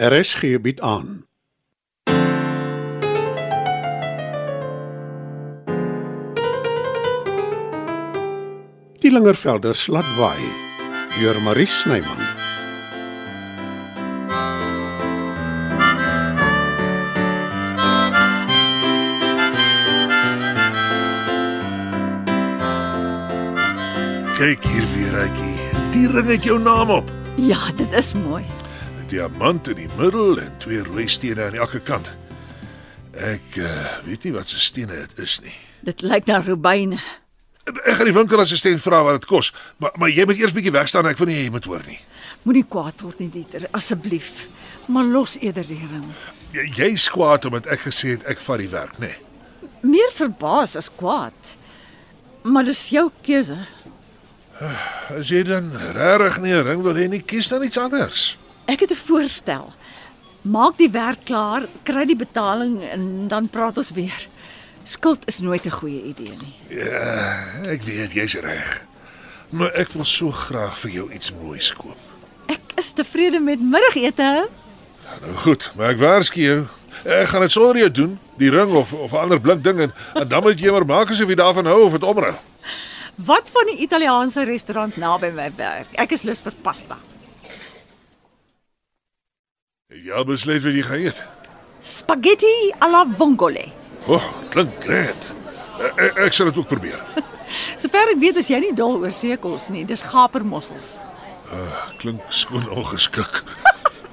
RSG bied aan. Die Lingervelders laat waai deur Marie Snyman. Kyk hier weer, Rykie. Die ring het jou naam op. Ja, dit is mooi. Diamant in die middel en twee rooi stene aan elke kant. Ek uh, weet nie wat se stene dit is nie. Dit lyk na rubyne. Ek gaan die winkelassistent vra wat dit kos, maar maar jy moet eers bietjie weg staan, ek wil nie jy moet hoor nie. Moenie kwaad word nie, Dieter, asseblief. Maar los eerder die ring. Jy, jy skwaad omdat ek gesê het ek vat die werk, nê? Nee. Meer verbaas as kwaad. Maar dis jou keuse. As jy dan regtig nie 'n ring wil hê nie, kies dan iets anders. Ek het 'n voorstel. Maak die werk klaar, kry die betaling en dan praat ons weer. Skuld is nooit 'n goeie idee nie. Ja, ek weet jy's reg. Maar ek wil so graag vir jou iets moois koop. Ek is tevrede met middagete. Nou goed, maar ek waarsku jou. Ek gaan dit sonder jou doen, die ring of of 'n ander blink ding en, en dan moet jy maar maak asof jy daarvan hou of dit omrou. Wat van die Italiaanse restaurant naby my werk? Ek is lus vir pasta. Ja, besluit wat jy gaan eet. Spaghetti alla vongole. O, oh, klink gret. Ek, ek sal dit ook probeer. Sover ek weet is jy nie dol oor seekos nie. Dis gapermossels. Klink skoon ongeskik.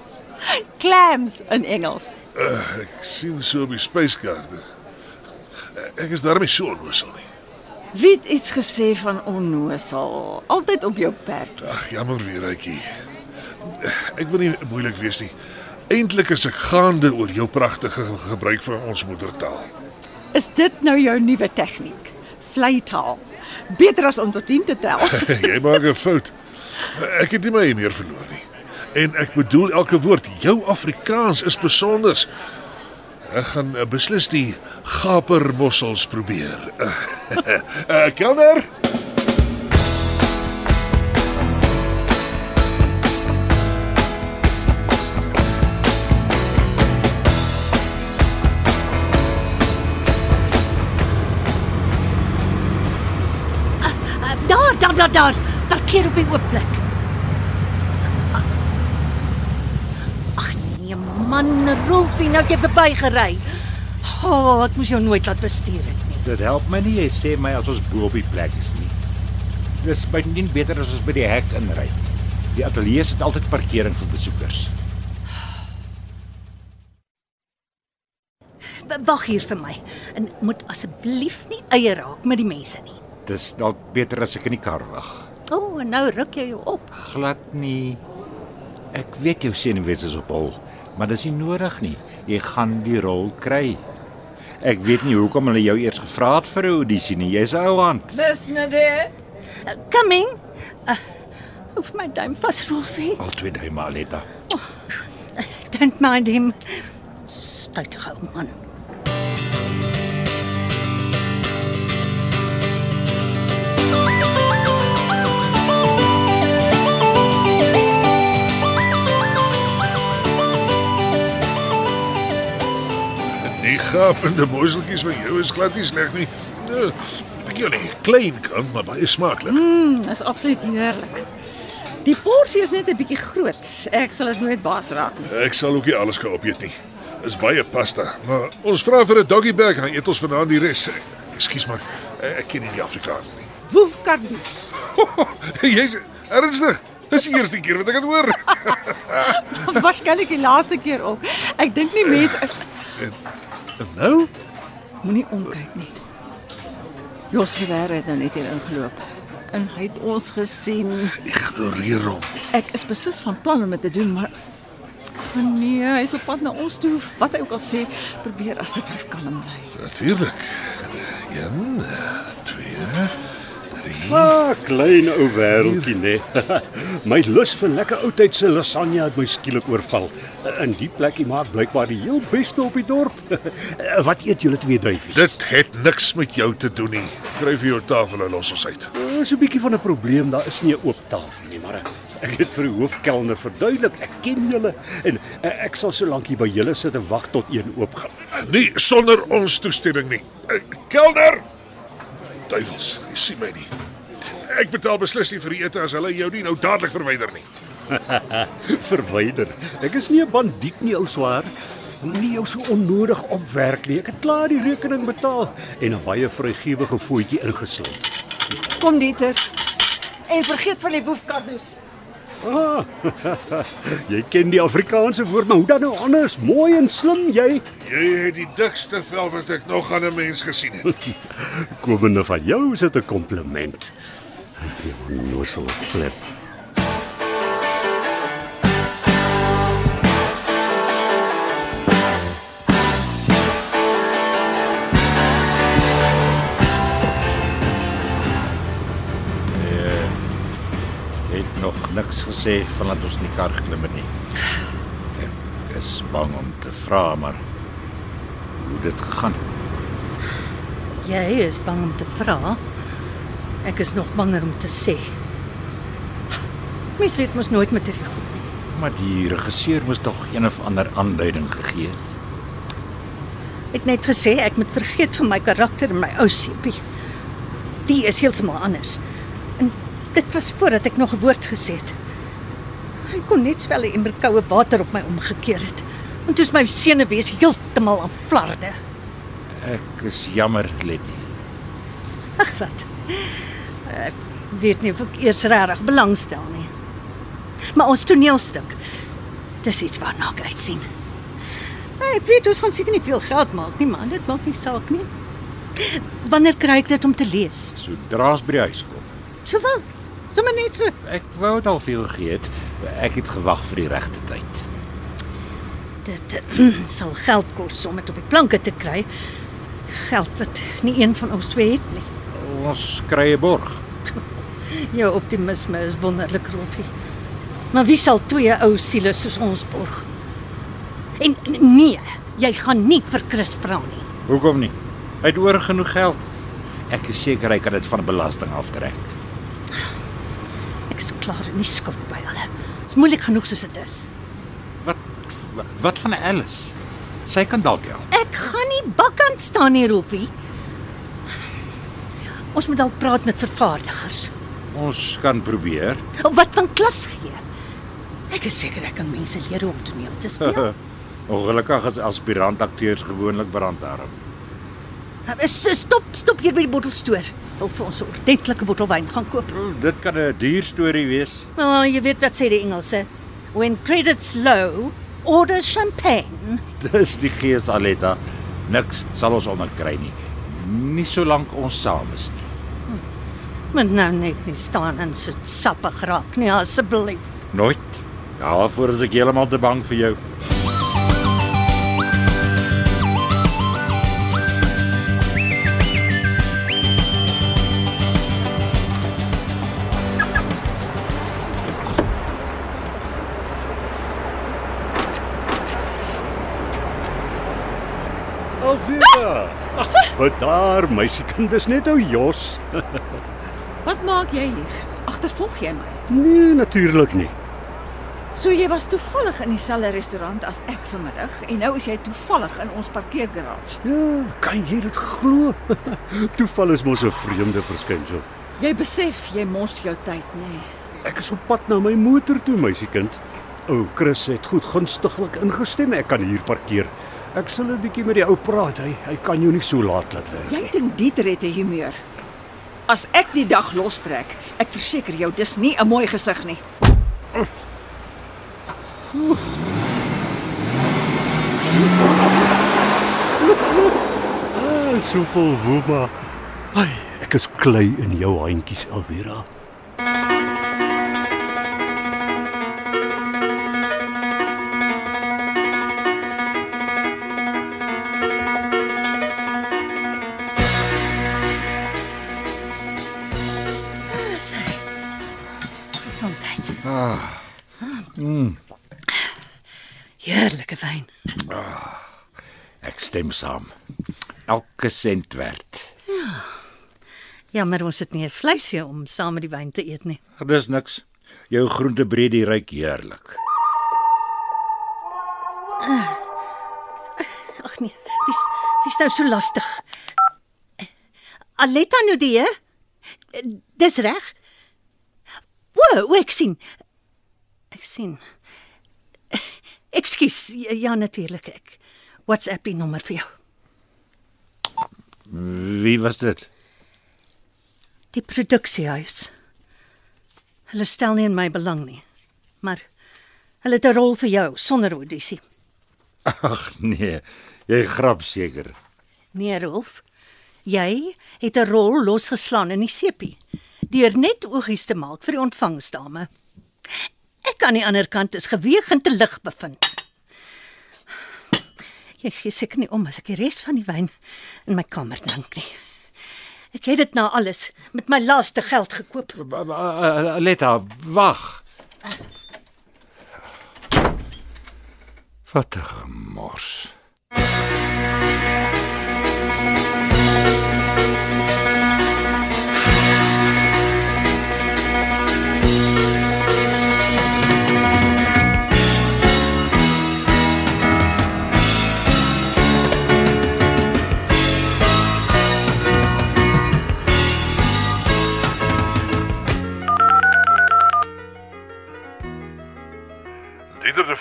Clams in Engels. Uh, ek sien so op die spyskaarte. Ek is daarmee so onnoosel nie. Wie het iets gesê van onnosel? Altyd op jou perd. Ag, jammer weer, Rykie. Ek wil nie moeilik wees nie. Eintlik is ek gaande oor jou pragtige gebruik van ons moedertaal. Is dit nou jou nuwe tegniek? Vleitaal. Beter as om tot 10 te tel. jy maak 'n fout. Ek het nie my meer verloor nie. En ek bedoel elke woord. Jou Afrikaans is besonder. Ek gaan uh, beslis die gapermossels probeer. Uh, kelner. Daar, daar. Parkeer op die oop plek. Ag nee man, Rolfie, nou het jy verbygery. O, oh, ek moes jou nooit laat bestuur het nie. Dit help my nie jy sê my as ons bo op die plek is nie. Dis bytendien beter as ons by die hek inry. Die ateljee het altyd parkering vir besoekers. Wag hier vir my en moet asseblief nie eie raak met die mense nie. Dis dalk beter as ek in die kar wag. O, oh, en nou ruk jy jou op. Glad nie. Ek weet jou senuwees is op hol, maar dis nie nodig nie. Jy gaan die rol kry. Ek weet nie hoekom hulle jou eers gevra het vir 'n audisie nie. Jy's ou hand. Dis Nade. Uh, coming. Uh, Hoef my duim vas, Rolfie. Al twee duime Aletta. Don't mind him. Stuitige ou man. Gapende mosseltjies van jou is glad nie sleg nie. Uh, ek jou nie klein kan, maar baie smaaklik. Mm, is absoluut heerlik. Die porsie is net 'n bietjie groot. Ek sal dit nooit baas raak nie. Ek sal ook nie alles kan opeet nie. Is baie pasta, maar ons vra vir 'n doggy bag en eet ons vanaand die res. Ekskuus maar, ek ken nie die Afrikaans nie. Woef kardus. Jy's ernstig? Dis die eerste keer wat ek dit hoor. Waarskynlik die laaste keer ook. Ek dink nie mense En nou? moenie omkyk nie. Jos Ferreira het nou net hier ingeloop en hy het ons gesien. Ignoreer hom. Ek is beslis van plan om dit te doen, maar nee, hy is op pad na ons toe. Wat hy ook al sê, probeer asseblief kalm bly. Natuurlik. 1 2 3 Ah, klein ou wêreldjie nê. my lus vir lekker oudtydse lasagne het my skielik oorval. In die plekkie maak blykbaar die heel beste op die dorp. Wat eet julle twee duifies? Dit het niks met jou te doen nie. Kry vir jou tafel en los ons uit. Daar is 'n bietjie van 'n probleem, daar is nie 'n oop tafel nie, maar ek het vir die hoofkelner verduidelik, ek ken julle en eh, ek sal so lank hier by julle sit en wag tot een oop gaan. Nie sonder ons toestemming nie. Eh, Kelner. Duivels, jy sien my nie. Ek betaal beslis nie vir die ete as hulle jou nie nou dadelik verwyder nie. Verwyder. Ek is nie 'n bandiet nie, ou swaar. Nie jou so onnodig opwerk nie. Ek het klaar die rekening betaal en 'n baie vrygewige voetjie ingesluit. Kom Dieter. En vergeet van die woefkaddoes. Ah, jy ken die Afrikaanse woord, maar hoe dan nou anders? Mooi en slim jy. Jy het die dikste vel wat ek nog aan 'n mens gesien het. Komende van jou is dit 'n kompliment. Jy nosel klep. Het nog niks gesê vandat ons in die kar geklim het nie. Ek is bang om te vra, maar hoe dit gegaan? Jy is bang om te vra. Ek is nog banger om te sê. Mens weet mos nooit met hierdie goed. Maar die regisseur moes tog een of ander aanduiding gegee het. Ek het net gesê ek moet vergeet van my karakter en my ou sepie. Die is heeltemal anders. En dit was voordat ek nog 'n woord gesê het. Hy kon net swel 'n emmer koue water op my omgekeer het. En toe is my senuwees heeltemal aan flarde. Ek is jammer, Letty. Ag wat. Ek weet nie of ek eers regtig belangstel nie. Maar ons toneelstuk. Dis iets waarna ek uitsien. Ek weet ons gaan seker nie veel geld maak nie, maar dit maak nie saak nie. Wanneer kry ek dit om te lees? Sodra ons by die huis kom. So wel. Sommige net so. Ek wou dit al veel gegee het. Ek het gewag vir die regte tyd. Dit uh, sal geld kos om dit op die planke te kry. Geld wat nie een van ons twee het nie. Ons kry 'n borg. Jou optimisme is wonderlik, Rolfie. Maar wie sal twee ou siele soos ons borg? En nee, jy gaan nie vir Chris vra nie. Hoekom nie? Hy het oor genoeg geld. Ek is seker hy kan dit van belasting aftrek. Ek is klaar in die skuld by hulle. Dit's moeilik genoeg soos dit is. Wat wat van Alice? Sy kan dalk help. Ek gaan nie bakkant staan nie, Rolfie. Ons moet dalk praat met vervaardigers. Ons kan probeer. Wat van klas gee? Ek is seker ek kan mense leer hoe om toneel te speel. Ongelukkig is aspirant akteurs gewoonlik brandarm. S- Stop, stop hier by die bottelstoer. Wil vir ons 'n ordentlike bottel wyn gaan koop. Dit kan 'n duur storie wees. Oh, jy weet wat sê die Engelse. When credit's low, order champagne. Dis die gees Aletta. Niks sal ons onderkry nie. Nie solank ons saam is nie. Moet nou net nie staan en so sappig raak nie, asseblief. Nooit. Daarvoor is ek heeltemal te bang vir jou. Alvera. Wat daar, meisiekind, dis net ou Jos. Wat maak jy hier? Agtervolg jy my? Nee, natuurlik nie. So jy was toevallig in dieselfde restaurant as ek vanmiddag en nou is jy toevallig in ons parkeergarage. Ja, kan jy dit glo? Toeval is mos 'n vreemde verskynsel. Jy besef jy mors jou tyd, nê? Nee. Ek is op pad na my motor toe, meisiekind. O, Chris het goed gunstiglik ingestem. Ek kan hier parkeer. Ek sal 'n bietjie met die ou praat. Hy hy kan jou nie so laat laat werk. Jy dink Dieter het 'n humeur. As ek die dag lostrek, ek verseker jou, dis nie 'n mooi gesig nie. Ah, so vol woema. Ai, ek is klei in jou handjies, Alvera. Heerlike wyn. Ek stem saam. Elke sent werd. Jammer ons het nie 'n vleisie om saam met die wyn te eet nie. Dis niks. Jou groentebreedie ruik heerlik. Ag nee, dis dis nou so lastig. Aletta Nudie? Dis reg? O, o, ek sien. Ek sien. Ekskuus, ja natuurlik ek. WhatsApp die nommer vir jou. Wie was dit? Die produksiehuis. Hulle stel nie in my belang nie. Maar hulle het 'n rol vir jou sonder audisie. Ag nee, jy grap seker. Nee, Rolf. Jy het 'n rol losgeslaan in die sepie deur net oogies te maak vir die ontvangsdame. Ek aan die ander kant is geweeg en te lig bevind. Jy gee seker nie om as ek die res van die wyn in my kamer drink nie. Ek het dit nou alles met my laaste geld gekoop. Ba- Aletta, wag. Wat 'n gemors.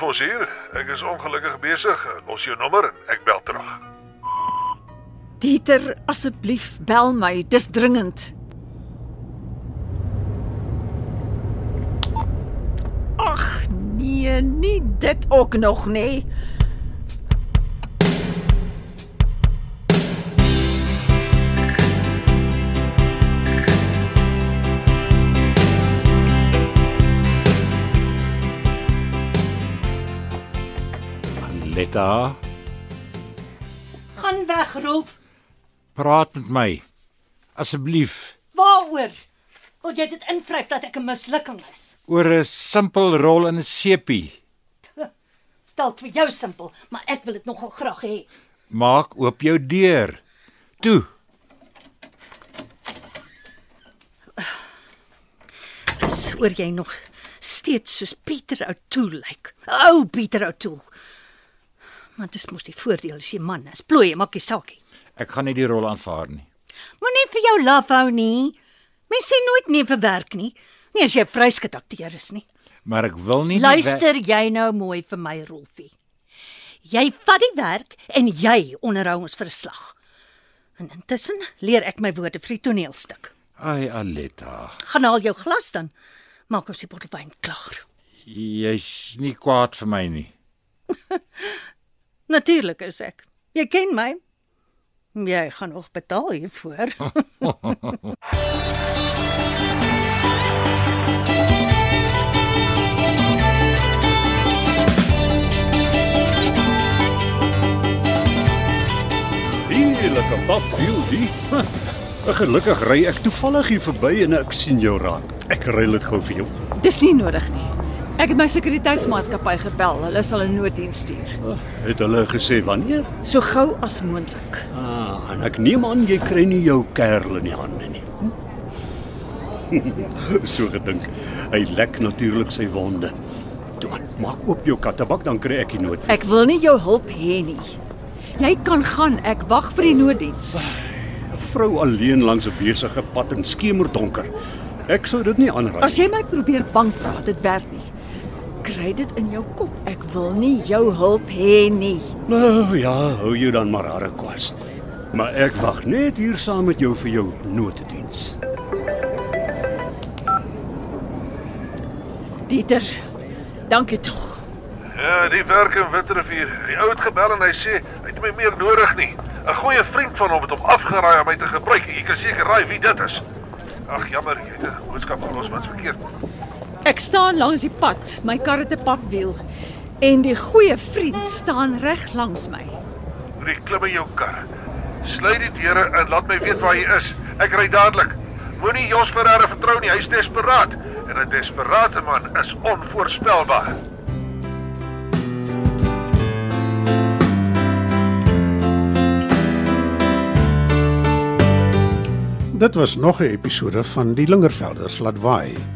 Vos hier. Ek is ongelukkig besig. Los jou nommer en ek bel terug. Dieter, asseblief bel my, dis dringend. Ag nee, nie dit ook nog nie. Aletta, Gaan weg, Rolf. praat met my. Asseblief. Waaroor? Wil jy dit invryf dat ek 'n mislukking is? Oor 'n simpel rol in 'n sepie. Dalk vir jou simpel, maar ek wil dit nogal graag hê. Maak oop jou deur. Toe. Dis oor jy nog steeds soos Pieter O'Toole lyk. Ou Pieter O'Toole. Maar dis mos die voordeel as jy man is. Plooi, maak nie saak nie. Ek gaan nie die rol aanvaar nie. Moenie vir jou laf hou nie. Mens sê nooit nee vir werk nie. Nie as jy 'n vryskut akteur is nie. Maar ek wil nie die Luister jy nou mooi vir my, Rolfie. Jy vat die werk en jy onderhou ons verslag. En intussen leer ek my woorde vir die toneelstuk. Ai Aletta, Gaan haal jou glas dan. Maak ons die bottel wyn klaar. jy's nie kwaad vir my nie. Natuurlik is ek. Jy ken my. Jy gaan nog betaal hiervoor. Heerlike pap viel die. Gelukkig ry ek toevallig hier verby en ek sien jou raak. Ek ry dit gou vir jou. Dis nie nodig nie. Ek het my sekuriteitsmaatskappy gebel. Hulle sal 'n nooddiens stuur. Het hulle gesê wanneer? So gou as moontlik. Ah, en ek neem aan jy kry nie jou kerel in die hande nie. so gedink. Hy lek natuurlik sy wonde. Toe man, maak oop jou kattebak dan kry ek die nood. Ek wil nie jou hulp hê nie. Jy kan gaan. Ek wag vir die nooddiens. 'n Vrou alleen langs 'n besige pad in skemerdonker. Ek sou dit nie aanraai. As jy my probeer bang praat, dit werk nie. Kry dit in jou kop. Ek wil nie jou hulp hê nie. Nou ja, hou jou dan maar harde kwas. Maar ek wag net hier saam met jou vir jou nooddiens. Dieter, dankie tog. Ja, die werk in Witrifuur. Die ou het gebel en hy sê hy het my meer nodig nie. 'n Goeie vriend van hom het hom afgeraai om my te gebruik. Jy kan seker raai wie dit is. Ag jammer, jy het 'n boodskap gelos wat's verkeerd. Ek staan langs die pad, my kar het 'n papwiel en die goeie vriend staan reg langs my. Moenie klim in jou kar. Sluit die deure en laat my weet waar jy is. Ek ry dadelik. Moenie Jos Ferreira vertrou nie, hy's desperaat. En 'n desperate man is onvoorspelbaar. Dit was nog 'n episode van Die Lingervelders laat waai.